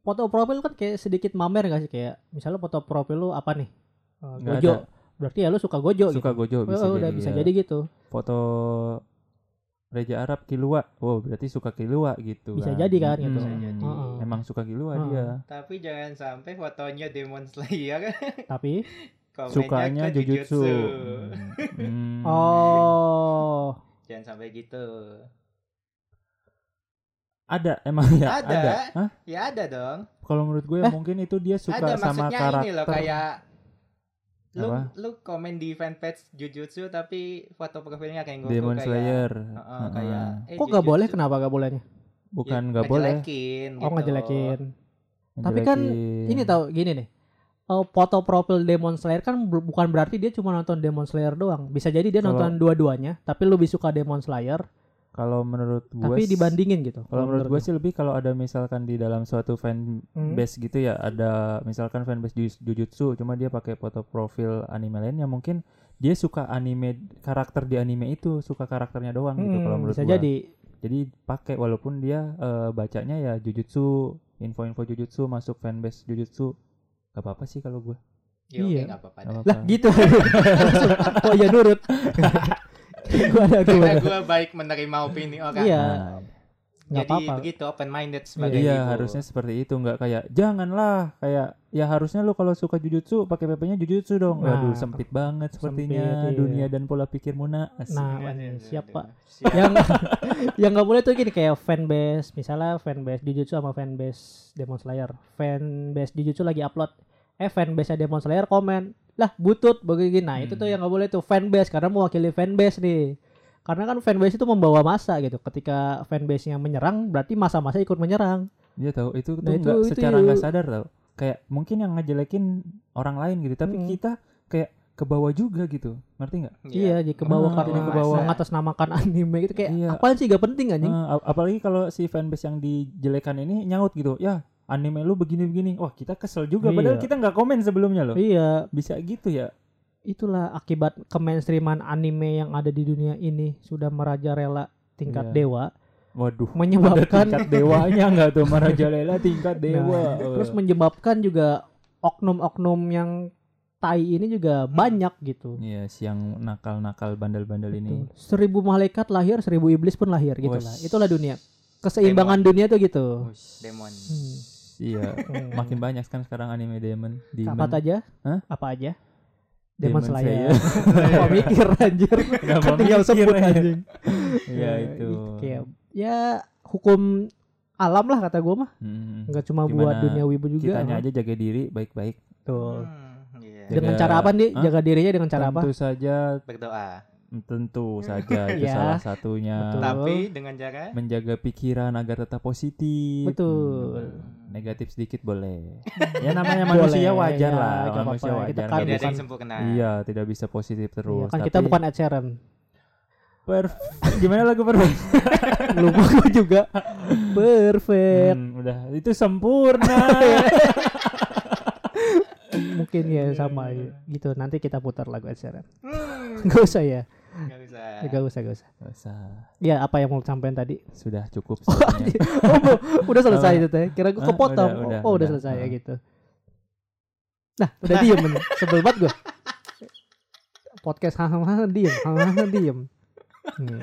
foto profil kan kayak sedikit mamer gak sih kayak misalnya foto profil lu apa nih? Nggak gojo. ada. Berarti ya lu suka gojo Suka gitu. gojo bisa Oh, jadi. udah bisa ya. jadi gitu. Foto Reja Arab Kilua. Wow, berarti suka Kilua gitu. Bisa jadi kan, gitu. Bisa jadi. Heeh. Emang suka Kilua Heeh. dia. tapi jangan sampai fotonya Demon Slayer Tapi komennya Sukanya Jujutsu. Jujutsu. Hmm. oh jangan sampai gitu Ada emang ya? Ada. Hah? ya ada dong Kalau menurut gue Eh? mungkin itu dia suka ada sama maksudnya karakter. ini loh kayak lu Apa? lu komen di fanpage Jujutsu tapi foto profilnya kayak Goku Demon kayak Slayer. Heeh, Heeh. kayak eh, kok gak boleh kenapa gak bolehnya? Bukan Ya, nggak boleh. Oh gitu. ngejelekin. Tapi kan. Ini tahu gini nih. Oh, foto profil Demon Slayer kan bu- bukan berarti dia cuma nonton Demon Slayer doang. Bisa jadi dia Kalau- nonton dua-duanya, tapi lebih suka Demon Slayer, Kalau menurut gue tapi dibandingin gitu. Kalau menurut gue sih lebih kalau ada misalkan di dalam suatu fan Hmm. base gitu ya ada misalkan fanbase Ju- Jujutsu cuma dia pakai foto profil anime lainnya mungkin dia suka anime karakter di anime itu suka karakternya doang gitu Hmm, kalau menurut bisa gua. jadi. jadi pakai walaupun dia eh, bacanya ya Jujutsu info-info Jujutsu masuk fanbase Jujutsu gak apa-apa sih kalau gue Ya, Iya. nggak apa-apa Gak apa-apa. Lah gitu. oh ya nurut. gua ada gua. Karena ada. gue baik menerima opini orang Iya. Nah, Nggak jadi apa-apa. begitu open minded sebagai iya ibu. harusnya seperti itu nggak kayak janganlah kayak ya harusnya lu kalau suka Jujutsu pakai PP-nya Jujutsu dong Nah, waduh sempit banget sepertinya iya. dunia dan pola pikir Muna Asik. Nah, Iya, anjing, iya, siap iya, Pak. iya. Siap. yang yang nggak boleh tuh gini kayak fanbase misalnya fanbase Jujutsu sama fanbase Demon Slayer fanbase Jujutsu lagi upload eh fanbase Demon Slayer komen lah butut begini nah itu tuh Hmm. yang nggak boleh tuh fanbase karena mewakili fanbase nih. Karena kan fanbase itu membawa masa gitu. Ketika fanbase nya menyerang berarti masa-masa ikut menyerang. Iya tahu itu tuh Nah, itu- nggak itu secara nggak sadar tau. Kayak mungkin yang ngejelekin orang lain gitu tapi Hmm. kita kayak ke bawah juga gitu. Ngerti nggak? Iya. Jadi ke bawah Ah, karena ke bawah. mengatasnamakan anime gitu. Kayak Iya. apaan sih gak penting anjing. Ap- apalagi kalau si fanbase yang dijelekan ini nyaut gitu. Ya anime lu begini-begini. Wah kita kesel juga Iya. padahal kita nggak komen sebelumnya loh. Iya. Bisa gitu ya? Itulah akibat kemainstreaman anime yang ada di dunia ini sudah merajalela tingkat Iya. dewa. Waduh ada menyebabkan tingkat dewanya nggak tuh? Marajalela tingkat Nah, dewa. terus menyebabkan juga oknum-oknum yang tai ini juga banyak gitu. Iya, si yang nakal-nakal bandel-bandel ini. Betul. seribu malaikat lahir seribu iblis pun lahir gitu lah. Itulah dunia. Keseimbangan dunia tuh gitu. Demon. Hmm. Iya, makin banyak kan sekarang anime Demon. apa Demon. aja Hah? apa aja Demon Demon Slayer. Kok mikir anjir. Kan tinggal sebut ya? anjing. Iya Ya, itu. Kayak ya hukum alam lah kata gue mah. Hmm. Enggak cuma Gimana buat dunia wibu juga. Kitanya aja jaga diri baik-baik. Betul. Hmm, iya. Dengan Jaga- cara apa nih? Jaga dirinya dengan cara apa? Tentu saja, Berdoa. Tentu saja itu Ya. salah satunya. Betul. Tapi dengan cara Menjaga pikiran agar tetap positif. Betul. Hmm, Negatif sedikit boleh. ya namanya Boleh, manusia wajar ya, lah. Manusia apa-apa. Kita wajar. kan nggak tidak ada bisa- yang sempurna. Iya, tidak bisa positif Iya, terus. kan Tapi kita bukan Ed Sheeran. per- gimana lagu perfect? Lupa gue juga. Perfect. Hmm, udah itu sempurna. Mungkin ya sama gitu. Nanti kita putar lagu Ed Sheeran. Hmm, Gak usah ya. Usah. Gak usah, gak usah. Nggak usah. Ya apa yang mau sampaikan tadi? Sudah cukup Oh, bu- udah selesai itu teh. Kira gue Hah? kepotong. Udah, udah, oh, udah udah. selesai ya Heeh. gitu. Nah, udah diem bener. Sebel banget gue. Podcast hahaha diem, hahaha diem. Hmm.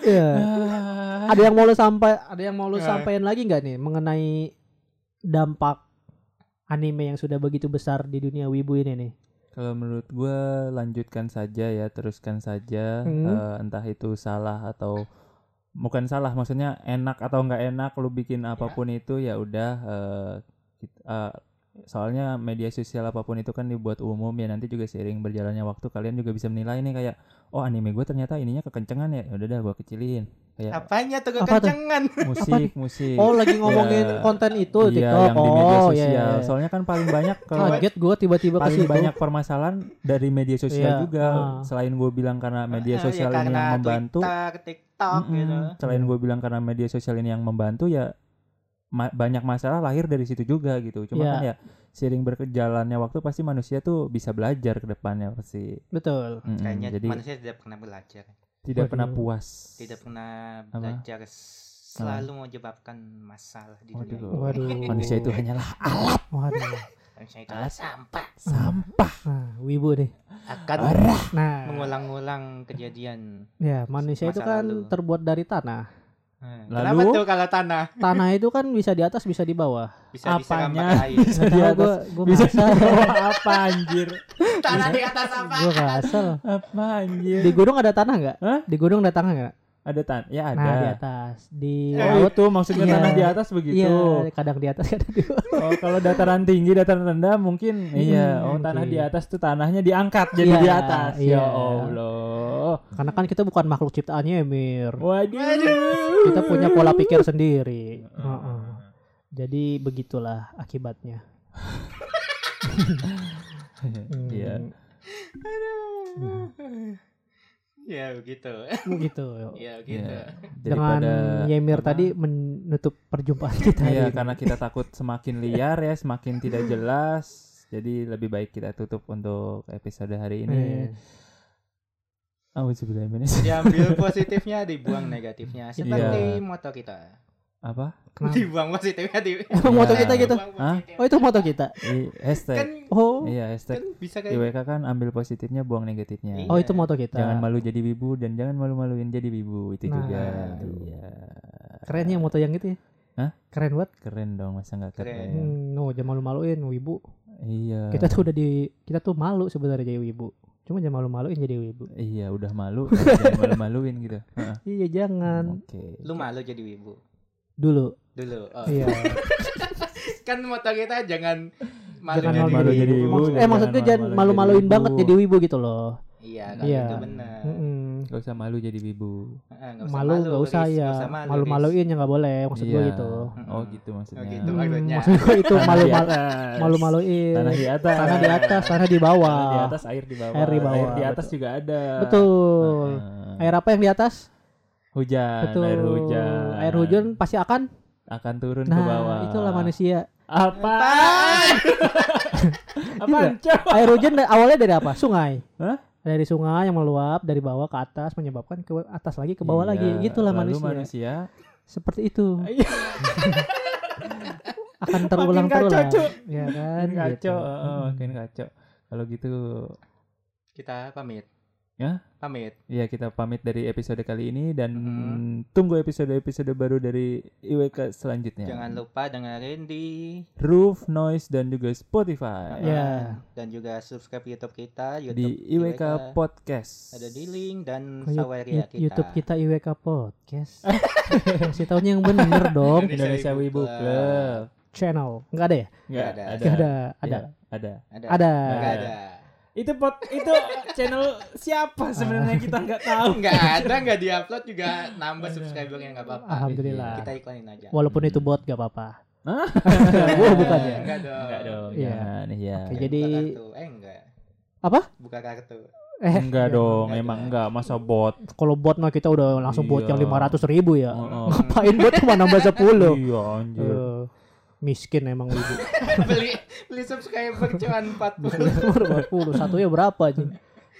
Iya. Ah. Ada yang mau lu sampai ada yang mau lu Nah. sampaikan lagi nggak nih mengenai dampak anime yang sudah begitu besar di dunia wibu ini nih? Kalau menurut gue lanjutkan saja ya, teruskan saja. Hmm. Eh, entah itu salah atau bukan salah, maksudnya enak atau nggak enak, lu bikin apa pun itu ya udah. eh, kit- eh, soalnya media sosial apa pun itu kan dibuat umum ya nanti juga seiring berjalannya waktu kalian juga bisa menilai nih kayak oh anime gue ternyata ininya kekencengan ya udah dah gue kecilin kayak Apanya tuh Apa tuh? kekencengan? musik musik Oh, lagi ngomongin Ya. konten itu iya TikTok. yang di media oh, sosial iya, iya. soalnya kan paling banyak Kaget gue tiba-tiba paling situ. banyak permasalahan dari media sosial Iya, juga ah. selain gue bilang karena media Ah, ya sosial ini karena yang membantu Twitter, TikTok mm-mm, gitu. selain Iya. gue bilang karena media sosial ini yang membantu ya ma- banyak masalah lahir dari situ juga gitu cuma Iya. kan ya seiring berjalannya waktu pasti manusia tuh bisa belajar ke depannya pasti Betul. Mm-mm, Kayaknya jadi manusia tidak pernah belajar. Tidak Waduh. pernah puas Tidak pernah Apa? belajar selalu menyebabkan masalah di dunia. Waduh. ini. Waduh. manusia itu hanyalah Waduh. Manusia itu adalah sampah. sampah Nah, wibu nih. Akan Nah, mengulang-ulang kejadian. ya manusia itu kan lalu. terbuat dari tanah. Hmm. Lalu? Kenapa tuh kalau tanah Tanah itu kan bisa di atas, bisa di bawah. bisa Apanya? bisa di atas gua, gua bisa di bawah apa anjir tanah di atas apa? Gua ngasal. apa anjir Di gunung ada tanah nggak? Hah? Di gunung ada tanah nggak? Ada tan ya ada Nah, di atas. Di Oh laut itu maksudnya Iya. tanah di atas begitu. Iya, kadang di atas, kadang di bawah. Oh kalau dataran tinggi, dataran rendah mungkin iya. Oh oke. tanah di atas tuh tanahnya diangkat jadi Iya, di atas. iya. Ya Allah. Karena kan kita bukan makhluk ciptaannya, Emir. Waduh. Kita punya pola pikir sendiri. Heeh. Jadi begitulah akibatnya. Hmm. Iya. Ya begitu. Begitu. Ya begitu. Iya. Dengan Yemir tadi menutup perjumpaan kita. Iya karena kita takut semakin liar ya, semakin tidak jelas. Jadi lebih baik kita tutup untuk episode hari ini. Iya. Auzubillahiminasyaitonir- Diambil positifnya, dibuang negatifnya. Seperti Iya. moto kita. Apa? Kenapa? Dibuang positifnya di. Emang moto kita gitu? Hah? Oh itu moto kita. I, hashtag. Kan Oh, iya kan hashtag. bisa kayak IWK kan ambil positifnya, buang negatifnya. Iya. oh itu moto kita. Jangan malu jadi wibu dan jangan malu-maluin jadi wibu itu Nah, juga. itu. Iya. Keren ya moto yang itu ya. Hah? Keren banget. Keren dong, masa nggak keren? Keren. Hmm, no, jangan malu-maluin wibu. Iya. Kita tuh udah di kita tuh malu sebenarnya jadi wibu. Cuma jangan malu-maluin jadi wibu. Iya, udah malu, jangan malu-maluin gitu. Heeh. Iya jangan. Oke. lu malu jadi wibu Dulu. dulu. Oh. Iya. kan moto kita jangan malu jangan jadi malu jadi wibu. Eh maksudnya jangan jangan malu-maluin jadi banget jadi wibu gitu loh. Iya, kalau Iya. itu benar. Mm-mm. Gak usah malu jadi wibu. Heeh, nggak usah Malu nggak usah Riz, ya. nggak usah malu, Riz. Malu-maluin ya nggak boleh. Maksud gue Iya. gitu. Oh gitu maksudnya. Oh, gitu. Hmm, maksudnya. maksud gue itu malu-malu atas. malu-maluin. Tanah di atas. Tanah di atas, tanah di bawah. Tanah di atas, air di bawah. Air di bawah, di atas juga ada. Betul. Heeh. Air apa yang di atas? Hujan, Betul. air hujan. Air hujan pasti akan. akan turun ke Nah, bawah. itulah manusia. Apa? Apaan, Cok? Air hujan awalnya dari apa? Sungai. Hah? Dari sungai yang meluap dari bawah ke atas menyebabkan ke atas lagi ke bawah Iya, lagi. Gitulah lalu manusia. manusia Seperti itu. Iya. Akan terulang. Cuk. Ya kan? makin kacau, gitu. heeh, makin kacau. Kalau gitu Kita pamit. Pamit. Ya kita pamit dari episode kali ini dan Mhm. tunggu episode-episode baru dari IWK selanjutnya. Jangan lupa dengerin di Roof, Noise dan juga Spotify Ya. dan juga subscribe YouTube kita, di YouTube IWK Podcast. ada di link dan Oh, Saweria kita. YouTube kita IWK Podcast. Kasih tahunya yang bener dong. Indonesia Wibu Club. Channel. Enggak ada ya? Nggak ada. Nggak ada. Ada. Ya, ada. Ada. Ada. Nggak ada. Itu pot itu channel siapa sebenarnya kita nggak tahu. Nggak ada, nggak diupload juga nambah subscribernya nggak apa-apa. Alhamdulillah. Kita iklanin aja. Walaupun itu bot gak apa-apa. Hah? oh, bukan ya. Enggak dong. Enggak dong. Iya. Ya. Oke, Buka jadi kartu. Eh enggak. Apa? Buka kartu. eh Enggak dong, Enggak emang enggak masa bot. kalau bot mah kita udah langsung bot Iya. yang 500 ribu ya. Heeh. Ngapain bot cuma nambah 10? Iya anjir. Eh, miskin emang ibu. beli beli subscriber cuma 40. 40 satunya berapa aja?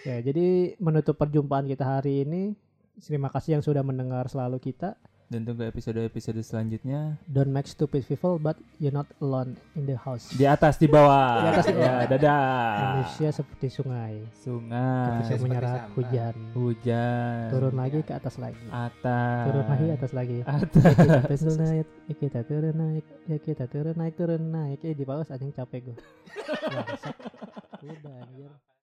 Ya, jadi menutup perjumpaan kita hari ini. Terima kasih yang sudah mendengar selalu kita. Dan tunggu episode-episode selanjutnya Don't make stupid people, but you're not alone in the house. di atas di bawah. Di atas, di ya, bawah. dadah. Indonesia seperti sungai, Sungai, bisa menyerap hujan, hujan, turun lagi ke atas lagi, atas, turun lagi atas lagi. atas. Ya kita turun naik, ya kita turun naik, ya kita turun naik, turun naik. Eh di bawah anjing capek gue. Udah anjir.